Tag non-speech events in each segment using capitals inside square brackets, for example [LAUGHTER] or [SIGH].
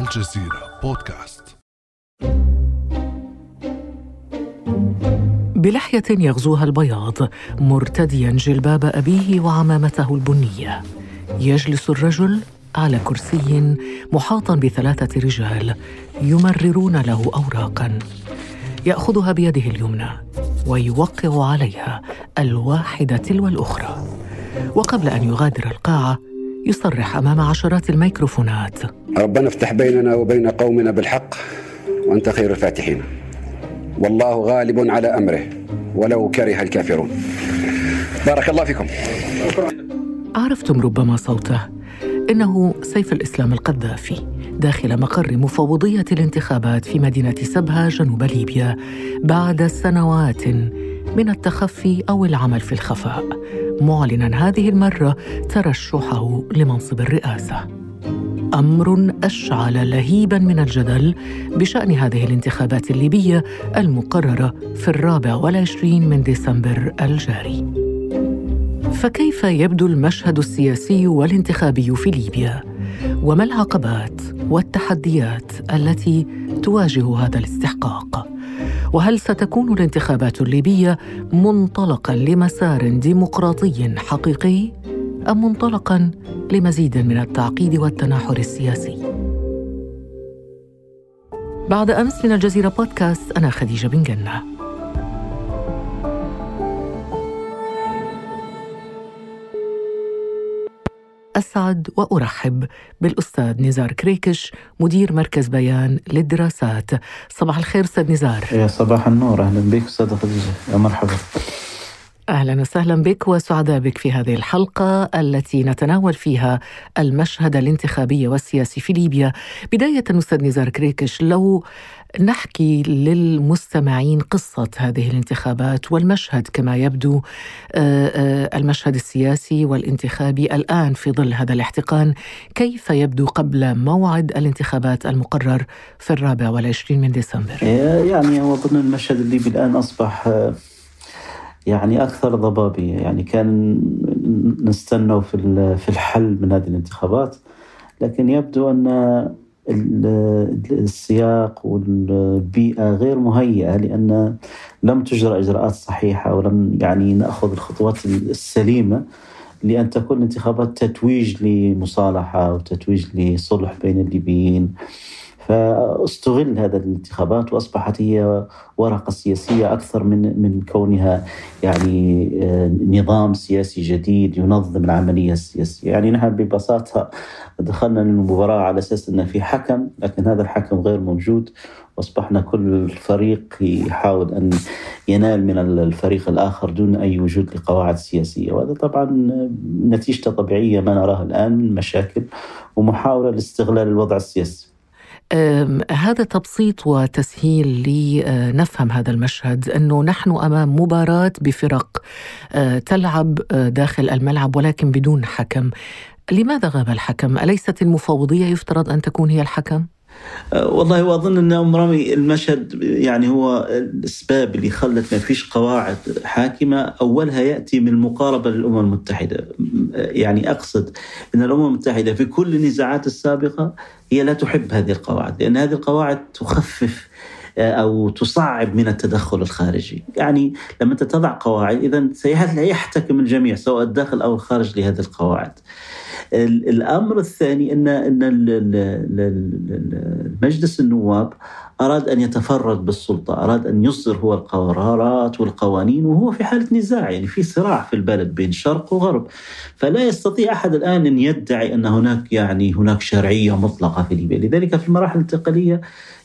الجزيرة بودكاست. بلحية يغزوها البياض مرتديا جلباب أبيه وعمامته البنية. يجلس الرجل على كرسي محاطا بثلاثة رجال يمررون له أوراقا. يأخذها بيده اليمنى ويوقع عليها الواحدة تلو الأخرى وقبل أن يغادر القاعة يصرح أمام عشرات الميكروفونات. ربنا افتح بيننا وبين قومنا بالحق وأنت خير الفاتحين. والله غالب على أمره ولو كره الكافرون. بارك الله فيكم. عرفتم ربما صوته. إنه سيف الإسلام القذافي داخل مقر مفوضية الانتخابات في مدينة سبها جنوب ليبيا بعد سنوات من التخفي أو العمل في الخفاء. معلنا هذه المرة ترشحه لمنصب الرئاسة. أمر أشعل لهيبا من الجدل بشأن هذه الانتخابات الليبية المقررة في الرابع والعشرين من ديسمبر الجاري. فكيف يبدو المشهد السياسي والانتخابي في ليبيا؟ وما العقبات؟ والتحديات التي تواجه هذا الاستحقاق. وهل ستكون الانتخابات الليبية منطلقا لمسار ديمقراطي حقيقي أم منطلقا لمزيد من التعقيد والتناحر السياسي؟ بعد أمس من الجزيرة بودكاست أنا خديجة بن جنة. أسعد وأرحب بالأستاذ نزار كريكش مدير مركز بيان للدراسات. صباح الخير أستاذ نزار. يا صباح النور أهلا بك أستاذ خديجة. يا مرحبا. أهلا وسهلا بك وسعداء بك في هذه الحلقة التي نتناول فيها المشهد الانتخابي والسياسي في ليبيا. بداية أستاذ نزار كريكش لو نحكي للمستمعين قصة هذه الانتخابات والمشهد كما يبدو المشهد السياسي والانتخابي الآن في ظل هذا الاحتقان، كيف يبدو قبل موعد الانتخابات المقرر في الرابع والعشرين من ديسمبر؟ يعني هو ضمن المشهد الليبي الآن أصبح يعني أكثر ضبابية. يعني كان نستنى في في الحل من هذه الانتخابات لكن يبدو أن السياق والبيئة غير مهيئة لأن لم تجرى إجراءات صحيحة ولم يعني نأخذ الخطوات السليمة لأن تكون الانتخابات تتويج لمصالحة وتتويج لصلح بين الليبيين. فاستغل هذا الانتخابات وأصبحت هي ورقة سياسية أكثر من من كونها يعني نظام سياسي جديد ينظم العملية السياسية، يعني نحن ببساطة دخلنا للمباراة على أساس ان في حكم لكن هذا الحكم غير موجود وأصبحنا كل فريق يحاول أن ينال من الفريق الآخر دون أي وجود لقواعد سياسية، وهذا طبعا نتيجته طبيعية ما نراه الآن من مشاكل ومحاولة لاستغلال الوضع السياسي. هذا تبسيط وتسهيل لنفهم هذا المشهد أنه نحن أمام مباراة بفرق تلعب داخل الملعب ولكن بدون حكم. لماذا غاب الحكم؟ أليست المفوضية يفترض أن تكون هي الحكم؟ والله واظن ان ام رامي المشهد يعني هو الاسباب اللي خلت ما فيش قواعد حاكمة. أولها يأتي من المقاربه للأمم المتحدة. يعني أقصد أن الأمم المتحدة في كل النزاعات السابقة هي لا تحب هذه القواعد لأن هذه القواعد تخفف أو تصعب من التدخل الخارجي، يعني لما أنت تضع قواعد إذا سيحتكم الجميع سواء الداخل أو الخارج لهذه القواعد. الأمر الثاني ان إن مجلس النواب أراد أن يتفرد بالسلطة، أراد أن يصدر هو القرارات والقوانين وهو في حالة نزاع يعني في صراع في البلد بين شرق وغرب. فلا يستطيع أحد الآن أن يدعي أن هناك يعني هناك شرعية مطلقة في ليبيا، لذلك في المراحل الانتقالية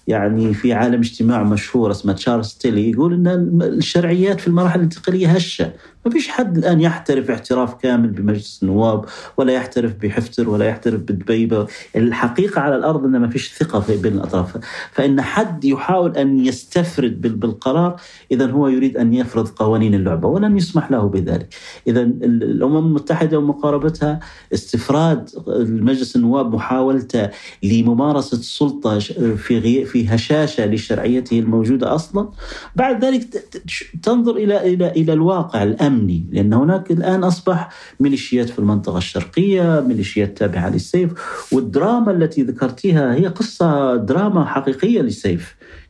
يعني في عالم اجتماع مشهور اسمه تشارلز تيلي يقول إن الشرعيات في المراحل الانتقالية هشة، ما فيش حد الآن يحترف اعتراف كامل بمجلس النواب ولا يحترف بحفتر ولا يحترف بدبيبه، الحقيقة على الأرض إن ما فيش ثقة بين الأطراف، فإن حد يحاول أن يستفرد بالقرار اذا هو يريد أن يفرض قوانين اللعبة ولن يسمح له بذلك. اذا الأمم المتحدة ومقاربتها استفراد مجلس النواب محاولته لممارسة السلطه. في في هشاشة لشرعيته الموجودة أصلا بعد ذلك تنظر إلى إلى إلى الواقع الأمني لأن هناك الآن أصبح ميليشيات في المنطقة الشرقية ميليشيات تابعة للسيف والدراما التي ذكرتيها هي قصة دراما حقيقية للسيف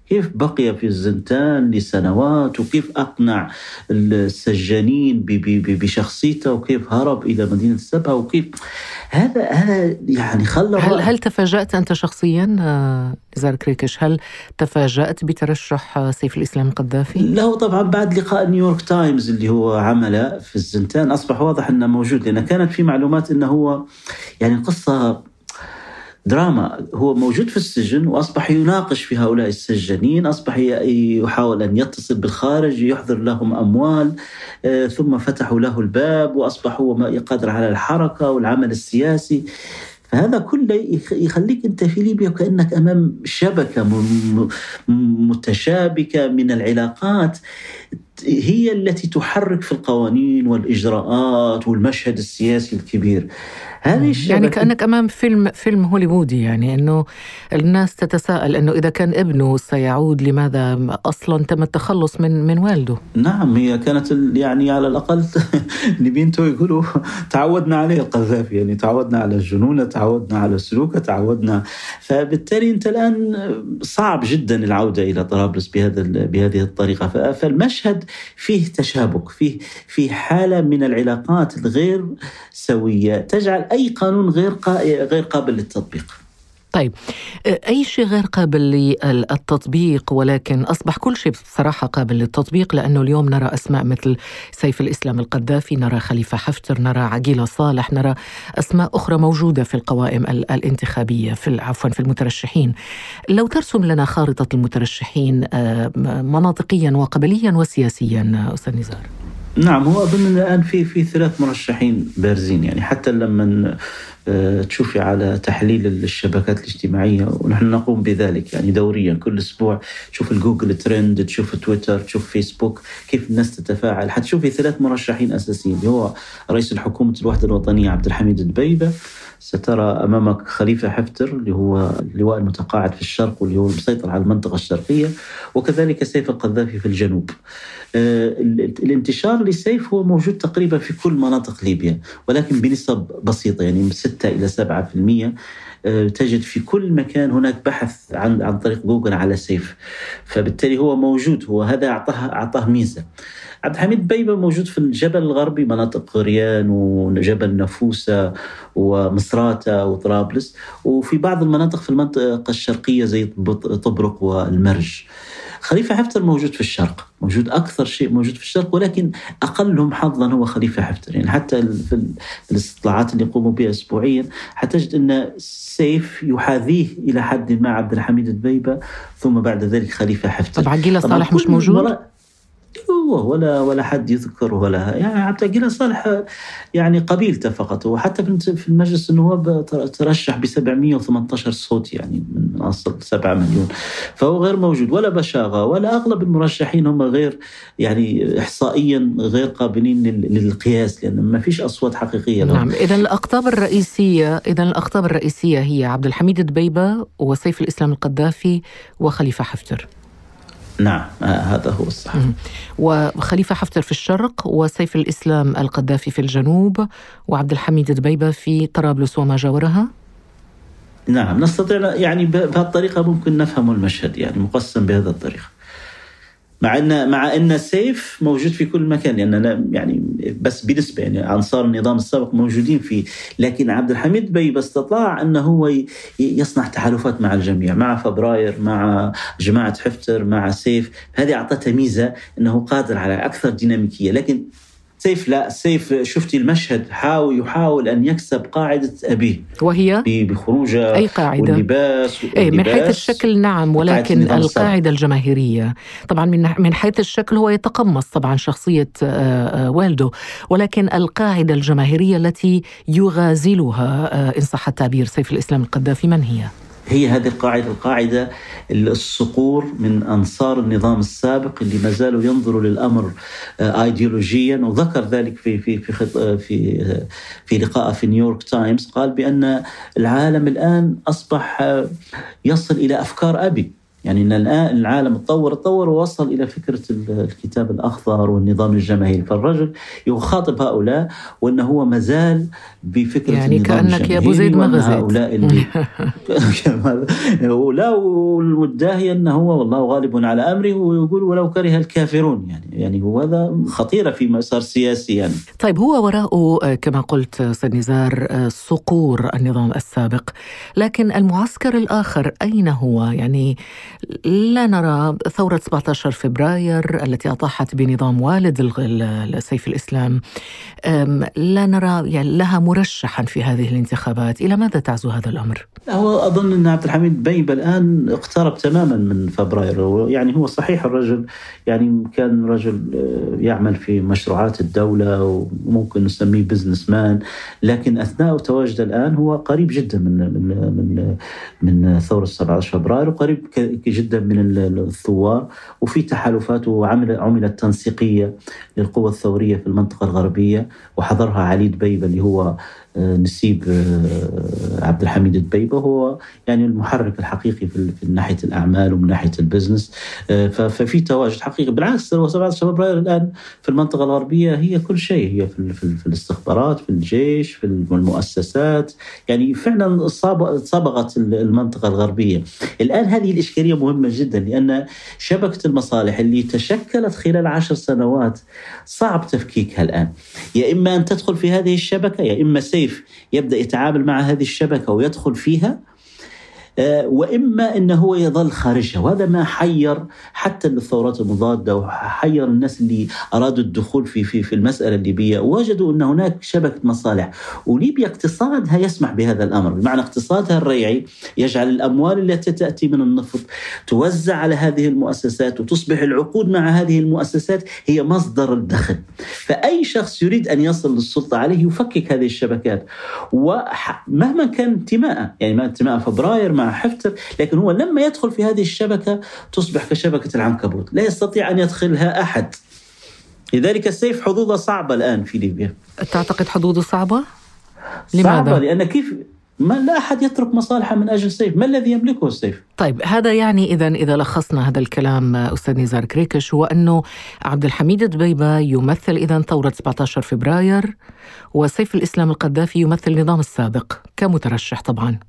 كيف؟ بقي في الزنتان لسنوات؟ وكيف أقنع السجانين بشخصيته؟ وكيف هرب إلى مدينة السبها وكيف؟ هذا هذا يعني خلى هل هل تفاجأت أنت شخصيا نزار كريكش؟ هل تفاجأت بترشح سيف الإسلام القذافي؟ لا طبعا بعد لقاء نيويورك تايمز اللي هو عمله في الزنتان أصبح واضح أنه موجود لأن كانت في معلومات أنه هو يعني قصة دراما هو موجود في السجن وأصبح يناقش في هؤلاء السجانين، أصبح يحاول أن يتصل بالخارج يحضر لهم أموال آه، ثم فتحوا له الباب واصبح هو قادر على الحركة والعمل السياسي. فهذا كله يخليك أنت في ليبيا كانك أمام شبكة متشابكة من العلاقات هي التي تحرك في القوانين والإجراءات والمشهد السياسي الكبير. هذه الشبكة يعني كأنك أمام فيلم فيلم هوليوودي يعني أنه الناس تتساءل أنه إذا كان ابنه سيعود لماذا أصلا تم التخلص من من والده؟ نعم هي كانت يعني على الأقل [LAUGHS] اللي يقولوا تعودنا عليه القذافي يعني تعودنا على الجنون تعودنا على سلوكه تعودنا. فبالتالي أنت الآن صعب جدا العودة إلى طرابلس بهذا بهذه الطريقة. فالمشهد فيه تشابك فيه في حالة من العلاقات الغير سوية. تجعل أي قانون غير غير قابل للتطبيق. طيب أي شيء غير قابل للتطبيق ولكن أصبح كل شيء بصراحة قابل للتطبيق لأنه اليوم نرى أسماء مثل سيف الإسلام القذافي نرى خليفة حفتر نرى عقيلة صالح نرى أسماء أخرى موجودة في القوائم الانتخابية في عفوا في المترشحين. لو ترسم لنا خارطة المترشحين آه، مناطقيا وقبليا وسياسيا أستاذ نزار. نعم هو اظن الآن في في ثلاث مرشحين بارزين يعني حتى لما آه، تشوفي على تحليل الشبكات الاجتماعية ونحن نقوم بذلك يعني دوريا كل أسبوع تشوف ال Google Trends تشوف تويتر تشوف فيسبوك كيف الناس تتفاعل. حتشوفي ثلاث مرشحين أساسيين اللي هو رئيس الحكومة الوحدة الوطنية عبد الحميد الدبيبه سترى أمامك خليفة حفتر اللي هو اللواء المتقاعد في الشرق واللي هو المسيطر على المنطقة الشرقية وكذلك سيف القذافي في الجنوب. آه، الانتشار لسيف هو موجود تقريبا في كل مناطق ليبيا ولكن بنسب بسيطة يعني من 6 إلى 7% آه، تجد في كل مكان هناك بحث عن عن طريق جوجل على سيف. فبالتالي هو موجود هو هذا أعطاه أعطاه ميزة. عبد الحميد بيبة موجود في الجبل الغربي مناطق غريان وجبل نفوسة ومصراتة وطرابلس. وفي بعض المناطق في المنطقة الشرقية زي طبرق والمرج. خليفة حفتر موجود في الشرق موجود أكثر شيء موجود في الشرق ولكن أقلهم حظا هو خليفة حفتر يعني حتى في الاستطلاعات اللي يقوموا بها أسبوعيا حتجد أن سيف يحاذيه إلى حد ما عبد الحميد الدبيبة ثم بعد ذلك خليفة حفتر طبعا جيلة صالح مش موجود؟ هو ولا ولا حد يذكر ولا يعني عبد القيل صالح يعني قبيلته فقط. وحتى في المجلس النواب ترشح ب 718 صوت يعني من أصل 7 مليون. فهو غير موجود ولا بشاغه ولا أغلب المرشحين هم غير يعني احصائيا غير قابلين للقياس لأن ما فيش أصوات حقيقية لهم. نعم اذا الأقطاب الرئيسية اذا الأقطاب الرئيسية هي عبد الحميد الدبيبة وسيف الإسلام القذافي وخليفة حفتر. نعم. آه هذا هو الصح وخليفة حفتر في الشرق وسيف الإسلام القذافي في الجنوب وعبد الحميد دبيبة في طرابلس وما جاورها. نعم نستطيع يعني بهالطريقة ممكن نفهم المشهد يعني مقسم بهذا الطريقة. مع ان مع إن السيف موجود في كل مكان. لأن أنا يعني بس بنسبة يعني أنصار النظام السابق موجودين فيه. لكن عبد الحميد دبيبة استطاع إنه هو يصنع تحالفات مع الجميع مع فبراير مع جماعة حفتر مع سيف. هذه أعطته ميزة إنه قادر على أكثر ديناميكية. لكن سيف لا سيف شفتي المشهد؟ حاول يحاول أن يكسب قاعدة ابيه وهي؟ بخروجه أي قاعدة؟ واللباس, أي من حيث الشكل نعم ولكن القاعدة الجماهيرية. طبعا من من حيث الشكل هو يتقمص طبعا شخصية آه، آه، والده ولكن القاعدة الجماهيرية التي يغازلها آه، إن صح التعبير سيف الإسلام القذافي من هي؟ هي هذه القاعدة القاعدة الصقور من أنصار النظام السابق اللي ما زالوا ينظروا للأمر آه، أيديولوجيا وذكر ذلك في في في آه، في آه، في لقاء في نيويورك تايمز قال بأن العالم الآن أصبح يصل إلى أفكار أبي. يعني إن الان العالم تطور تطور ووصل إلى فكرة الكتاب الأخضر والنظام الجماهيري. فالرجل يخاطب هؤلاء وإنه هو مازال بفكرة يعني النظام كأنك يا أبو زيد ما غزيت هؤلاء اللي [LAUGHS] لا والداهيه إنه هو والله غالب على أمره ويقول ولو كره الكافرون. يعني يعني وهذا خطيرة في مسار سياسي يعني. طيب هو وراءه كما قلت سيد نزار صقور النظام السابق. لكن المعسكر الآخر أين هو؟ يعني لا نرى ثورة 17 فبراير التي أطاحت بنظام والد سيف الإسلام. لا نرى يعني لها مرشحا في هذه الانتخابات. إلى ماذا تعزو هذا الأمر؟ هو أظن أن عبد الحميد بيبه الآن اقترب تماما من فبراير. يعني هو صحيح الرجل يعني كان رجل آه، يعمل في مشروعات الدولة وممكن نسميه businessman لكن أثناء تواجده الآن هو قريب جدا من من من من ثورة 17 فبراير وقريب جدا من الثوار وفي تحالفات وعمل عملت تنسيقية للقوى الثورية في المنطقة الغربية وحضرها علي دبيبه اللي هو نسيب آه، عبد الحميد الدبيبة هو يعني المحرك الحقيقي في ناحية الأعمال ومن ناحية ال business. آه، ففي تواجد حقيقي. بالعكس 17 فبراير الآن في المنطقة الغربية هي كل شيء. هي في, في, الاستخبارات في الجيش في المؤسسات. يعني فعلا صبغت المنطقة الغربية. الآن هذه الإشكالية مهمة جدا لأن شبكة المصالح اللي تشكلت خلال عشر سنوات صعب تفكيكها الآن. يا إما أن تدخل في هذه الشبكة يا إما سيف كيف يبدأ يتعامل مع هذه الشبكة ويدخل فيها وإما انه هو يظل خارجها. وهذا ما حير حتى الثورات المضادة وحير الناس اللي أرادوا الدخول في في في المسألة الليبية. وجدوا أن هناك شبكة مصالح. وليبيا اقتصادها يسمح بهذا الأمر. بمعنى اقتصادها الريعي يجعل الأموال التي تأتي من النفط توزع على هذه المؤسسات وتصبح العقود مع هذه المؤسسات هي مصدر الدخل. فأي شخص يريد أن يصل للسلطة عليه يفكك هذه الشبكات. ومهما كان انتماءه يعني ما انتماء فبراير مع مع حفتر لكن هو لما يدخل في هذه الشبكة تصبح كشبكة العنكبوت لا يستطيع أن يدخلها أحد لذلك السيف حظوظة صعبة الآن في ليبيا تعتقد حظوظة صعبة؟ لماذا؟ صعبة لأن كيف ما لا أحد يترك مصالحه من أجل السيف ما الذي يملكه السيف؟ طيب هذا يعني إذا إذا لخصنا هذا الكلام أستاذ نزار كريكش هو أنه عبد الحميد دبيبة يمثل إذا ثورة 17 فبراير وسيف الإسلام القذافي يمثل النظام السابق كمترشح طبعا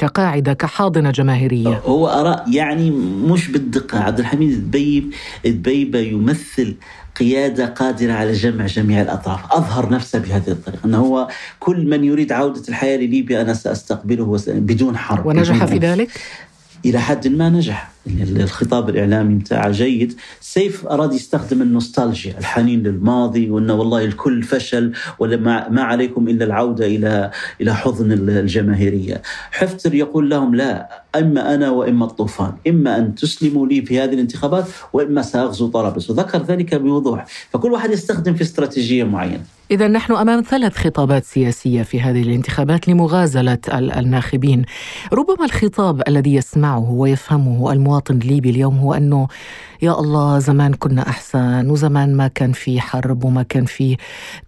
كقاعدة كحاضنة جماهيرية. هو أراء يعني مش بالدقة. عبد الحميد الدبيب الدبيبة يمثل قيادة قادرة على جمع جميع الأطراف. أظهر نفسه بهذه الطريقة أنه هو كل من يريد عودة الحياة لليبيا أنا سأستقبله بدون حرب ونجح في ذلك؟ إلى حد ما نجح. الخطاب الإعلامي متاعه جيد. سيف أراد يستخدم النوستالجيا الحنين للماضي وأنه والله الكل فشل ولا ما عليكم إلا العودة إلى إلى حضن الجماهيرية. حفتر يقول لهم لا إما أنا وإما الطوفان، إما أن تسلموا لي في هذه الانتخابات وإما سأغزو طرابلس، وذكر ذلك بوضوح، فكل واحد يستخدم في استراتيجية معينة. إذا نحن أمام ثلاث خطابات سياسية في هذه الانتخابات لمغازلة الناخبين. ربما الخطاب الذي يسمعه ويفهمه المواطن الليبي اليوم هو أنه يا الله زمان كنا أحسن وزمان ما كان في حرب وما كان في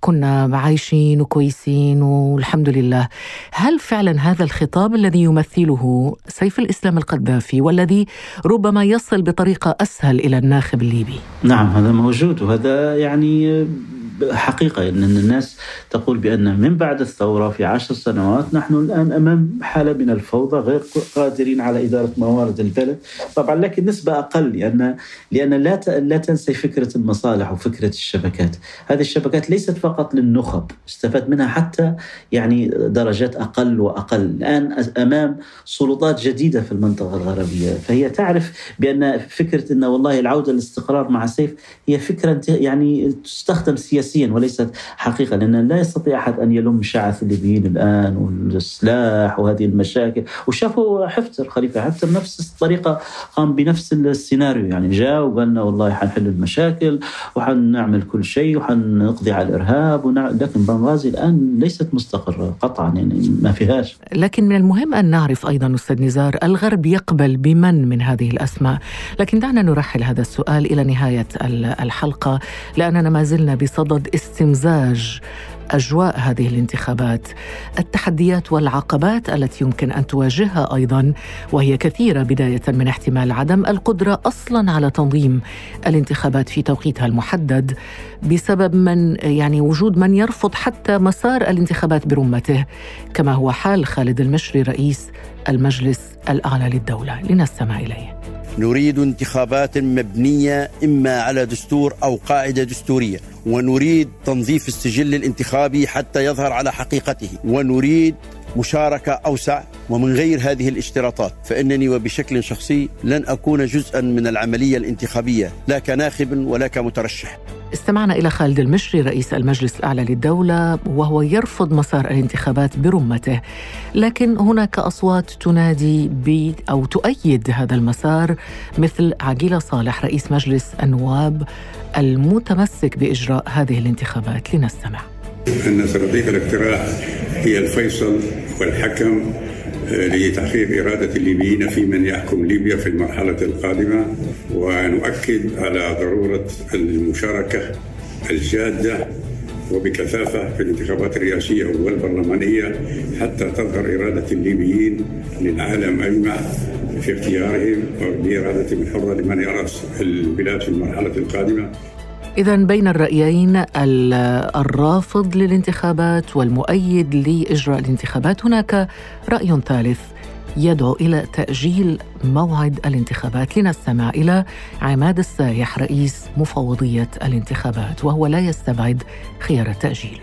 كنا عايشين وكويسين والحمد لله. هل فعلا هذا الخطاب الذي يمثله سيف الإسلام القذافي والذي ربما يصل بطريقة أسهل إلى الناخب الليبي؟ نعم هذا موجود وهذا يعني حقيقة أن الناس تقول بأن من بعد الثورة في عشر سنوات نحن الآن أمام حالة من الفوضى غير قادرين على إدارة موارد البلد. طبعا لكن نسبة أقل لأن لأن لا لا تنسي فكرة المصالح وفكرة الشبكات. هذه الشبكات ليست فقط للنخب استفاد منها حتى يعني درجات أقل وأقل. الآن أمام سلطات جديدة في المنطقة الغربية. فهي تعرف بأن فكرة أن والله العودة للاستقرار مع سيف هي فكرة يعني تستخدم سياسيا سياسيا وليست حقيقة لأن لا يستطيع أحد أن يلوم شعث الليبيين الآن والسلاح وهذه المشاكل. وشافوا حفتر خليفة حفتر نفس الطريقة قام بنفس السيناريو. يعني جاء وقال لنا والله حنحل المشاكل وحنعمل كل شيء وحنقضي على الإرهاب ونع... لكن بنغازي الآن ليست مستقرة قطعا يعني ما فيهاش. لكن من المهم أن نعرف أيضا أستاذ نزار الغرب يقبل بمن من هذه الأسماء؟ لكن دعنا نرحل هذا السؤال إلى نهاية الحلقة لأننا ما زلنا بصدد استمزاج أجواء هذه الانتخابات. التحديات والعقبات التي يمكن أن تواجهها أيضا وهي كثيرة بداية من احتمال عدم القدرة أصلا على تنظيم الانتخابات في توقيتها المحدد بسبب من يعني وجود من يرفض حتى مسار الانتخابات برمته كما هو حال خالد المشري رئيس المجلس الأعلى للدولة. لنستمع إليه. نريد انتخابات مبنية إما على دستور أو قاعدة دستورية ونريد تنظيف السجل الانتخابي حتى يظهر على حقيقته ونريد مشاركة أوسع ومن غير هذه الاشتراطات فإنني وبشكل شخصي لن أكون جزءا من العملية الانتخابية لا كناخب ولا كمترشح. استمعنا إلى خالد المشري رئيس المجلس الأعلى للدولة وهو يرفض مسار الانتخابات برمته. لكن هناك أصوات تنادي ب أو تؤيد هذا المسار مثل عقيلة صالح رئيس مجلس النواب المتمسك بإجراء هذه الانتخابات. لنستمع. أن صناديق الاقتراع هي الفيصل والحكم لتحقيق إرادة الليبيين في من يحكم ليبيا في المرحلة القادمة ونؤكد على ضرورة المشاركة الجادة وبكثافة في الانتخابات الرئاسية والبرلمانية حتى تظهر إرادة الليبيين للعالم أجمع في اختيارهم بإرادتهم الحرة لمن يرأس البلاد في المرحلة القادمة. إذا بين الرأيين الرافض للانتخابات والمؤيد لإجراء الانتخابات. هناك رأي ثالث يدعو إلى تأجيل موعد الانتخابات. لنستمع إلى عماد السايح رئيس مفوضية الانتخابات وهو لا يستبعد خيار التأجيل.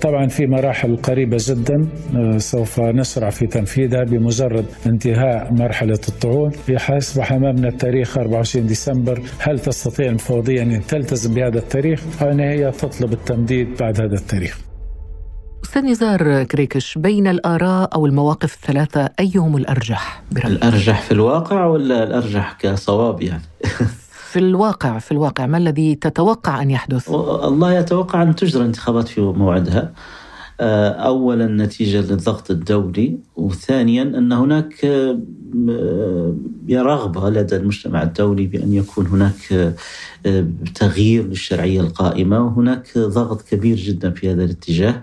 طبعا في مراحل قريبة جدا آه، سوف نسرع في تنفيذها بمجرد انتهاء مرحلة الطعون يصبح أمامنا التاريخ 24 ديسمبر هل تستطيع المفوضية أن تلتزم بهذا التاريخ أو أن هي تطلب التمديد بعد هذا التاريخ أستاذ نزار كريكش بين الآراء أو المواقف الثلاثة أيهم الأرجح؟ برأيك؟ الأرجح في الواقع ولا الأرجح كصواب يعني؟ [LAUGHS] في الواقع في الواقع ما الذي تتوقع أن يحدث؟ الله يتوقع أن تجرى انتخابات في موعدها آه، اولا نتيجة للضغط الدولي وثانيا أن هناك آه، رغبة لدى المجتمع الدولي بأن يكون هناك آه، تغيير للشرعية القائمة وهناك ضغط كبير جدا في هذا الاتجاه.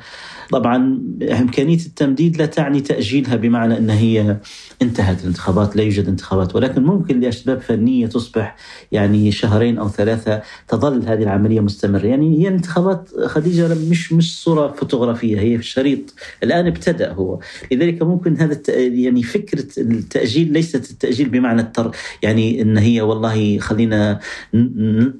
طبعا إمكانية التمديد لا تعني تأجيلها بمعنى أن هي انتهت الانتخابات لا يوجد انتخابات ولكن ممكن لأسباب فنية تصبح يعني شهرين أو ثلاثة تظل هذه العملية مستمرة. يعني هي الانتخابات خديجة مش مش صورة فوتوغرافية هي في الشريط. الآن ابتدأ هو. لذلك ممكن هذا يعني فكرة التأجيل ليست التأجيل بمعنى التر يعني أن هي والله خلينا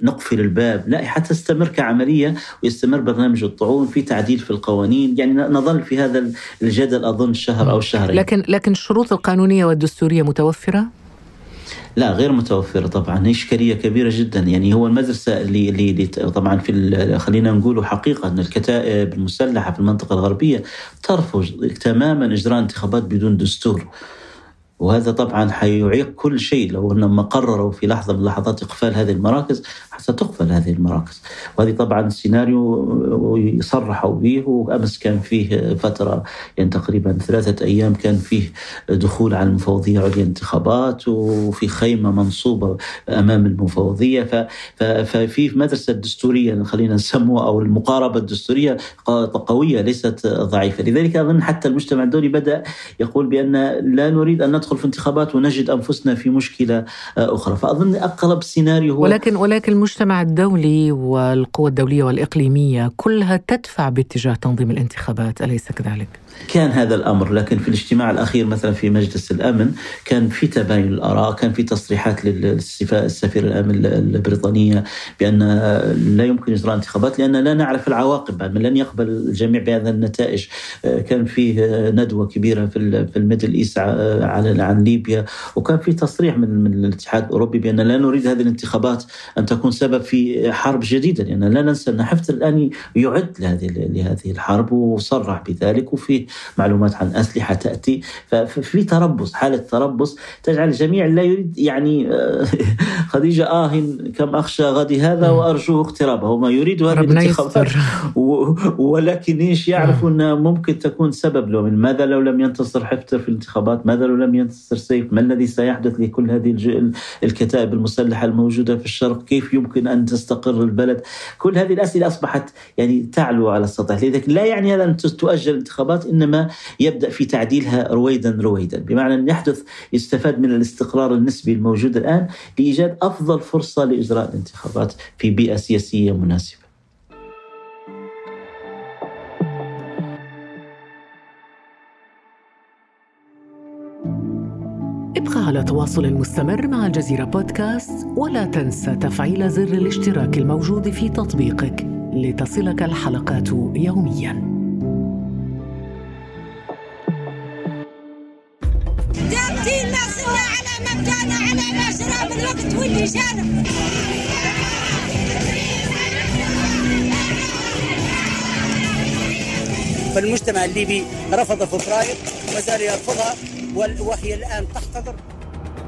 نقفل الباب. لا حتى تستمر كعملية ويستمر برنامج الطعون في تعديل في القوانين. يعني نظل في هذا الجدل أظن شهر أو شهرين. لكن لكن الشروط القانونية والدستورية متوفرة؟ لا غير متوفرة طبعا. إشكالية كبيرة جدا. يعني هو المدرسة اللي اللي طبعا في خلينا نقول حقيقة أن الكتائب المسلحة في المنطقة الغربية ترفض تماما إجراء انتخابات بدون دستور. وهذا طبعا حيعيق كل شيء. لو انهم قرروا في لحظة من لحظات إقفال هذه المراكز ستقفل هذه المراكز. وهذه طبعا سيناريو يصرحوا به وأمس كان فيه فترة يعني تقريبا ثلاثة أيام كان فيه دخول على المفوضية عليا انتخابات وفي خيمة منصوبة أمام المفوضية. ففي مدرسة الدستورية خلينا نسموها أو المقاربة الدستورية قوية ليست ضعيفة. لذلك أظن حتى المجتمع الدولي بدأ يقول بأن لا نريد أن ندخل في انتخابات ونجد أنفسنا في مشكلة أخرى فأظن أقرب سيناريو هو ولكن ولكن المجتمع الدولي والقوى الدولية والإقليمية كلها تدفع باتجاه تنظيم الانتخابات أليس كذلك؟ كان هذا الأمر. لكن في الاجتماع الأخير مثلا في مجلس الأمن كان في تباين الآراء كان في تصريحات للسفير الأمن البريطانية بأن لا يمكن إجراء انتخابات لأن لا نعرف العواقب لن يقبل الجميع بهذا النتائج. كان فيه ندوة كبيرة في في ال Middle East عن عن ليبيا وكان في تصريح من من الاتحاد الأوروبي بأن لا نريد هذه الانتخابات أن تكون سبب في حرب جديدة لأن لا ننسى أن حفتر الآن يعد لهذه لهذه الحرب وصرح بذلك وفي تأتي معلومات عن أسلحة تأتي. ففي تربص حالة تربص تجعل الجميع لا يريد يعني [LAUGHS] خديجة آه كم أخشى غدي هذا وأرجوه اقترابا. وما يريد هذه الانتخابات. ولكن إيش يعرف أنها ممكن تكون سبب له من ماذا لو لم ينتصر حفتر في الانتخابات؟ ماذا لو لم ينتصر سيف؟ ما الذي سيحدث لكل هذه الكتائب المسلحة الموجودة في الشرق؟ كيف يمكن أن تستقر البلد؟ كل هذه الأسئلة أصبحت يعني تعلو على السطح. لذلك لا يعني هذا أن تؤجل الانتخابات إنما يبدأ في تعديلها رويدا رويدا بمعنى أن يحدث يستفاد من الاستقرار النسبي الموجود الآن لإيجاد أفضل فرصة لإجراء الانتخابات في بيئة سياسية مناسبة ابقى على تواصل مستمر مع الجزيرة بودكاست ولا تنسى تفعيل زر الاشتراك الموجود في تطبيقك لتصلك الحلقات يومياً. فالمجتمع الليبي رفض فبراير وزال يرفضها وهي الآن تحتضر.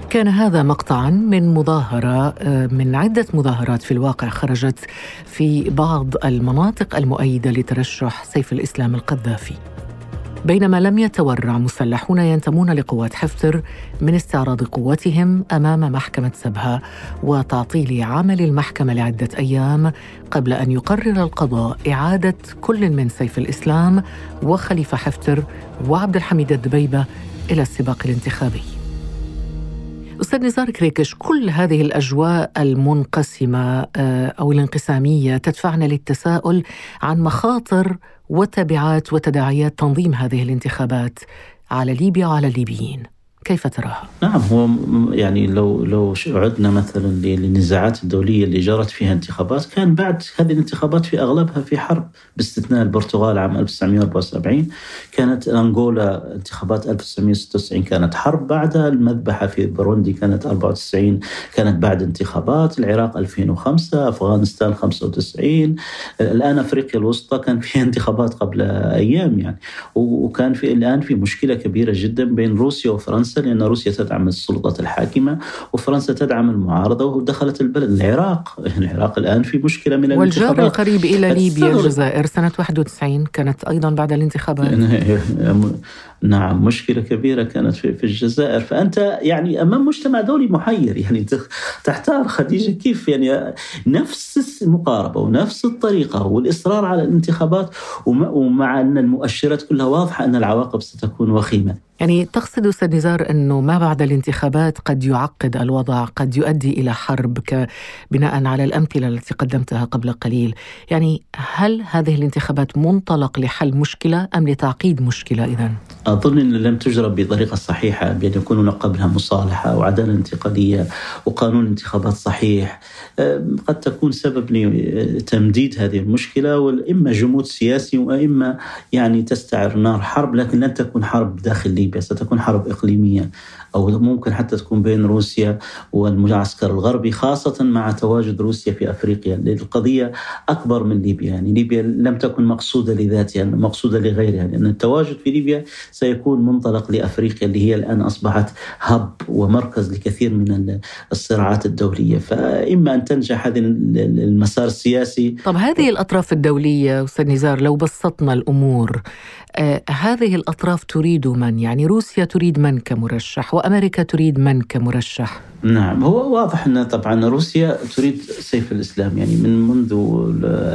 كان هذا مقطعا من مظاهرة من عدة مظاهرات في الواقع خرجت في بعض المناطق المؤيدة لترشح سيف الإسلام القذافي. بينما لم يتورع مسلحون ينتمون لقوات حفتر من استعراض قوتهم أمام محكمة سبها وتعطيل عمل المحكمة لعدة أيام قبل أن يقرر القضاء إعادة كل من سيف الإسلام وخليفة حفتر وعبد الحميد الدبيبة إلى السباق الانتخابي. أستاذ نزار كريكش كل هذه الأجواء المنقسمة أو الانقسامية تدفعنا للتساؤل عن مخاطر وتبعات وتداعيات تنظيم هذه الانتخابات على ليبيا وعلى الليبيين. كيف تراها؟ نعم هو يعني لو لو عدنا مثلا للنزاعات الدولية اللي جرت فيها انتخابات كان بعد هذه الانتخابات في أغلبها في حرب باستثناء البرتغال عام 1974 كانت أنغولا انتخابات 1996 كانت حرب بعدها المذبحة في بروندي كانت 94 كانت بعد انتخابات العراق 2005 أفغانستان 95 الآن أفريقيا الوسطى كان فيها انتخابات قبل أيام يعني. وكان في الآن في مشكلة كبيرة جدا بين روسيا وفرنسا لأن روسيا تدعم السلطة الحاكمة وفرنسا تدعم المعارضة ودخلت البلد. العراق العراق الآن في مشكلة من والجار القريب إلى ليبيا الجزائر سنة 91 كانت أيضا بعد الانتخابات. [LAUGHS] نعم مشكلة كبيرة كانت في, في الجزائر. فأنت يعني أمام مجتمع دولي محير يعني تحتار خديجة كيف يعني نفس المقاربة ونفس الطريقة والإصرار على الانتخابات ومع أن المؤشرات كلها واضحة أن العواقب ستكون وخيمة. يعني تقصد أستاذ نزار أنه ما بعد الانتخابات قد يعقد الوضع، قد يؤدي إلى حرب بناء على الأمثلة التي قدمتها قبل قليل، يعني هل هذه الانتخابات منطلق لحل مشكلة أم لتعقيد مشكلة اذا؟ أظن أن لم تجرى بطريقة صحيحة بأن يكون قبلها مصالحة وعدالة انتقالية وقانون انتخابات صحيح. قد تكون سبب لتمديد هذه المشكلة وإما جمود سياسي وإما يعني تستعر نار حرب لكن لن تكون حرب داخل ليبيا ستكون حرب إقليمية. أو ممكن حتى تكون بين روسيا والمعسكر الغربي خاصة مع تواجد روسيا في أفريقيا. القضية أكبر من ليبيا. يعني ليبيا لم تكن مقصودة لذاتها مقصودة لغيرها. لأن التواجد في ليبيا سيكون منطلق لأفريقيا اللي هي الآن أصبحت هب ومركز لكثير من الصراعات الدولية. فإما أن تنجح هذه المسار السياسي. طب هذه الأطراف الدولية أستاذ نزار لو بسطنا الأمور آه هذه الأطراف تريد من؟ يعني روسيا تريد من كمرشح؟ وامريكا تريد من كمرشح؟ نعم. هو واضح أن طبعا روسيا تريد سيف الإسلام يعني من منذ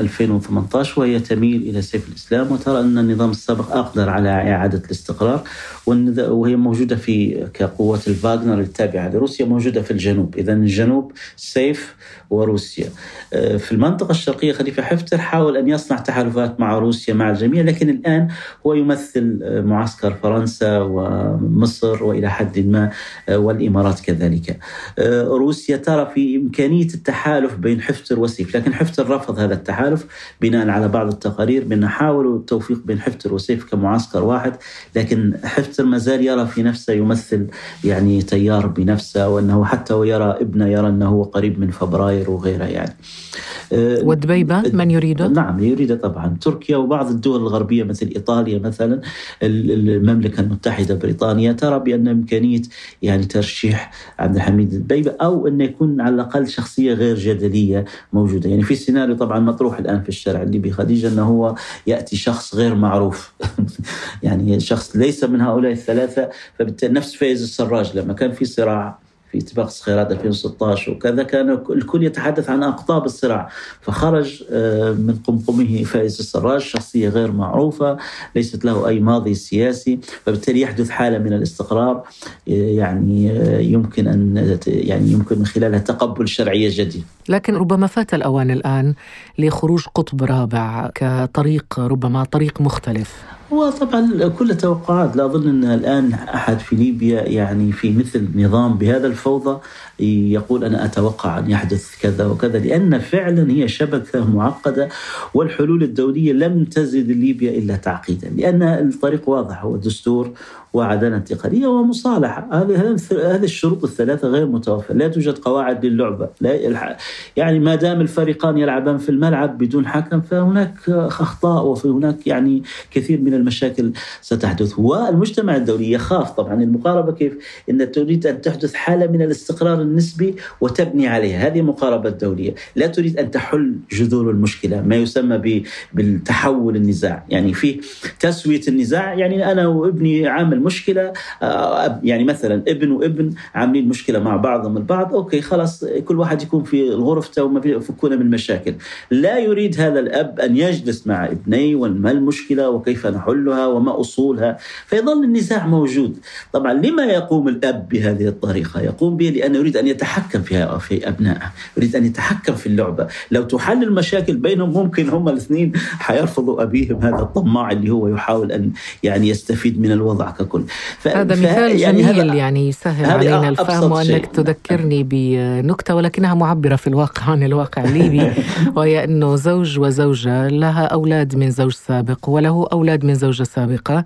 2018 وهي تميل إلى سيف الإسلام وترى أن النظام السابق أقدر على إعادة الاستقرار وهي موجودة في كقوات الفاغنر التابعة لروسيا موجودة في الجنوب. اذا الجنوب سيف وروسيا. في المنطقة الشرقية خليفة حفتر حاول أن يصنع تحالفات مع روسيا مع الجميع لكن الآن هو يمثل معسكر فرنسا ومصر وإلى حد ما والإمارات كذلك. آه، روسيا ترى في إمكانية التحالف بين حفتر وسيف لكن حفتر رفض هذا التحالف بناء على بعض التقارير بأن حاولوا التوفيق بين حفتر وسيف كمعسكر واحد لكن حفتر ما زال يرى في نفسه يمثل يعني تيار بنفسه وأنه حتى ويرى ابنه يرى أنه قريب من فبراير وغيره يعني. آه، ودبيبة من يريده؟ نعم يريده طبعا. تركيا وبعض الدول الغربية مثل إيطاليا مثلا المملكة المتحدة بريطانيا ترى بأن إمكانية يعني ترشيح عبد الحميد الدبيبة أو أن يكون على الأقل شخصية غير جدلية موجودة. يعني في سيناريو طبعا مطروح الآن في الشارع الليبي خديجة أنه هو يأتي شخص غير معروف. [LAUGHS] يعني شخص ليس من هؤلاء الثلاثة فبالتالي نفس فايز السراج لما كان في صراع في اتفاق الصخيرات 2016 وكذا كان الكل يتحدث عن أقطاب الصراع. فخرج آه، من قمقمه فائز السراج شخصية غير معروفة ليست له أي ماضي سياسي فبالتالي يحدث حالة من الاستقرار آه، يعني آه، يمكن أن يعني يمكن من خلالها تقبل شرعية جديدة. لكن ربما فات الأوان الآن لخروج قطب رابع كطريق ربما طريق مختلف. هو طبعا كل توقعات لا أظن أن الآن أحد في ليبيا يعني في مثل نظام بهذا الفوضى يقول أنا أتوقع أن يحدث كذا وكذا لأن فعلا هي شبكة معقدة والحلول الدولية لم تزد ليبيا إلا تعقيدا لأن الطريق واضح هو دستور وعدالة انتقالية ومصالحة. هذه هذه الشروط الثلاثة غير متوفرة. لا توجد قواعد للعبة. لا يعني ما دام الفريقان يلعبان في الملعب بدون حكم فهناك أخطاء وفي هناك يعني كثير من المشاكل ستحدث. والمجتمع الدولي يخاف طبعا المقاربة كيف؟ أن تريد أن تحدث حالة من الاستقرار النسبي وتبني عليها. هذه مقاربة دولية. لا تريد أن تحل جذور المشكلة ما يسمى بالتحول النزاع. يعني في تسوية النزاع يعني أنا وابني عامل مشكلة آه، يعني مثلا ابن وابن عاملين مشكلة مع بعضهم البعض أوكي خلاص كل واحد يكون في غرفته وما يفكون من مشاكل. لا يريد هذا الأب أن يجلس مع ابنيه وما المشكلة وكيف نحلها وما أصولها. فيظل النزاع موجود. طبعا لما يقوم الأب بهذه الطريقة؟ يقوم به لأنه يريد أن يتحكم فيها في أبنائه يريد أن يتحكم في اللعبة. لو تحل المشاكل بينهم ممكن هم الاثنين حيرفضوا أبيهم هذا الطماع اللي هو يحاول أن يعني يستفيد من الوضع ككل هذا مثال يعني جميل هذا يعني يسهل علينا الفهم وأنك تذكرني بنكتة ولكنها معبرة في الواقع عن الواقع الليبي [LAUGHS] وهي أنه زوج وزوجة لها أولاد من زوج سابق وله أولاد من زوجة سابقة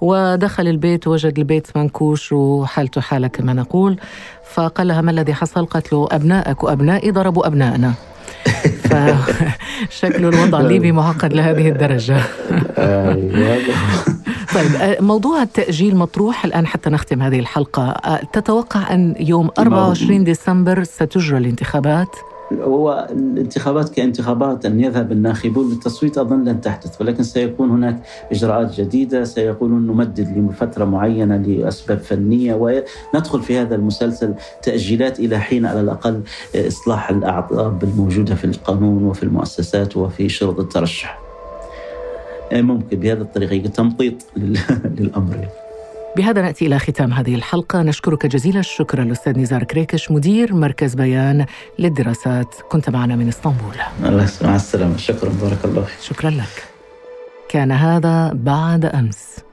ودخل البيت وجد البيت منكوش وحالته حالة كما نقول فقال لها ما الذي حصل؟ قالت له أبنائك وأبنائي ضربوا أبنائنا. فشكل [LAUGHS] الوضع الليبي معقد لهذه الدرجة. أيوة. [LAUGHS] طيب موضوع التأجيل مطروح الآن حتى نختم هذه الحلقة تتوقع أن يوم 24 ديسمبر ستجرى الانتخابات هو الانتخابات كانتخابات ان يذهب الناخبون للتصويت أظن لن تحدث ولكن سيكون هناك إجراءات جديدة سيقولون نمدد لفترة معينة لأسباب فنية وندخل في هذا المسلسل تأجيلات إلى حين على الأقل إصلاح الأعضاء الموجودة في القانون وفي المؤسسات وفي شروط الترشح. ممكن بهذه الطريقة تمطيط [LAUGHS] للأمر. بهذا نأتي إلى ختام هذه الحلقة. نشكرك جزيل الشكر الاستاذ نزار كريكش مدير مركز بيان للدراسات. كنت معنا من إسطنبول. الله مع السلامة. شكرا. بارك الله شكرا لك. كان هذا بعد أمس.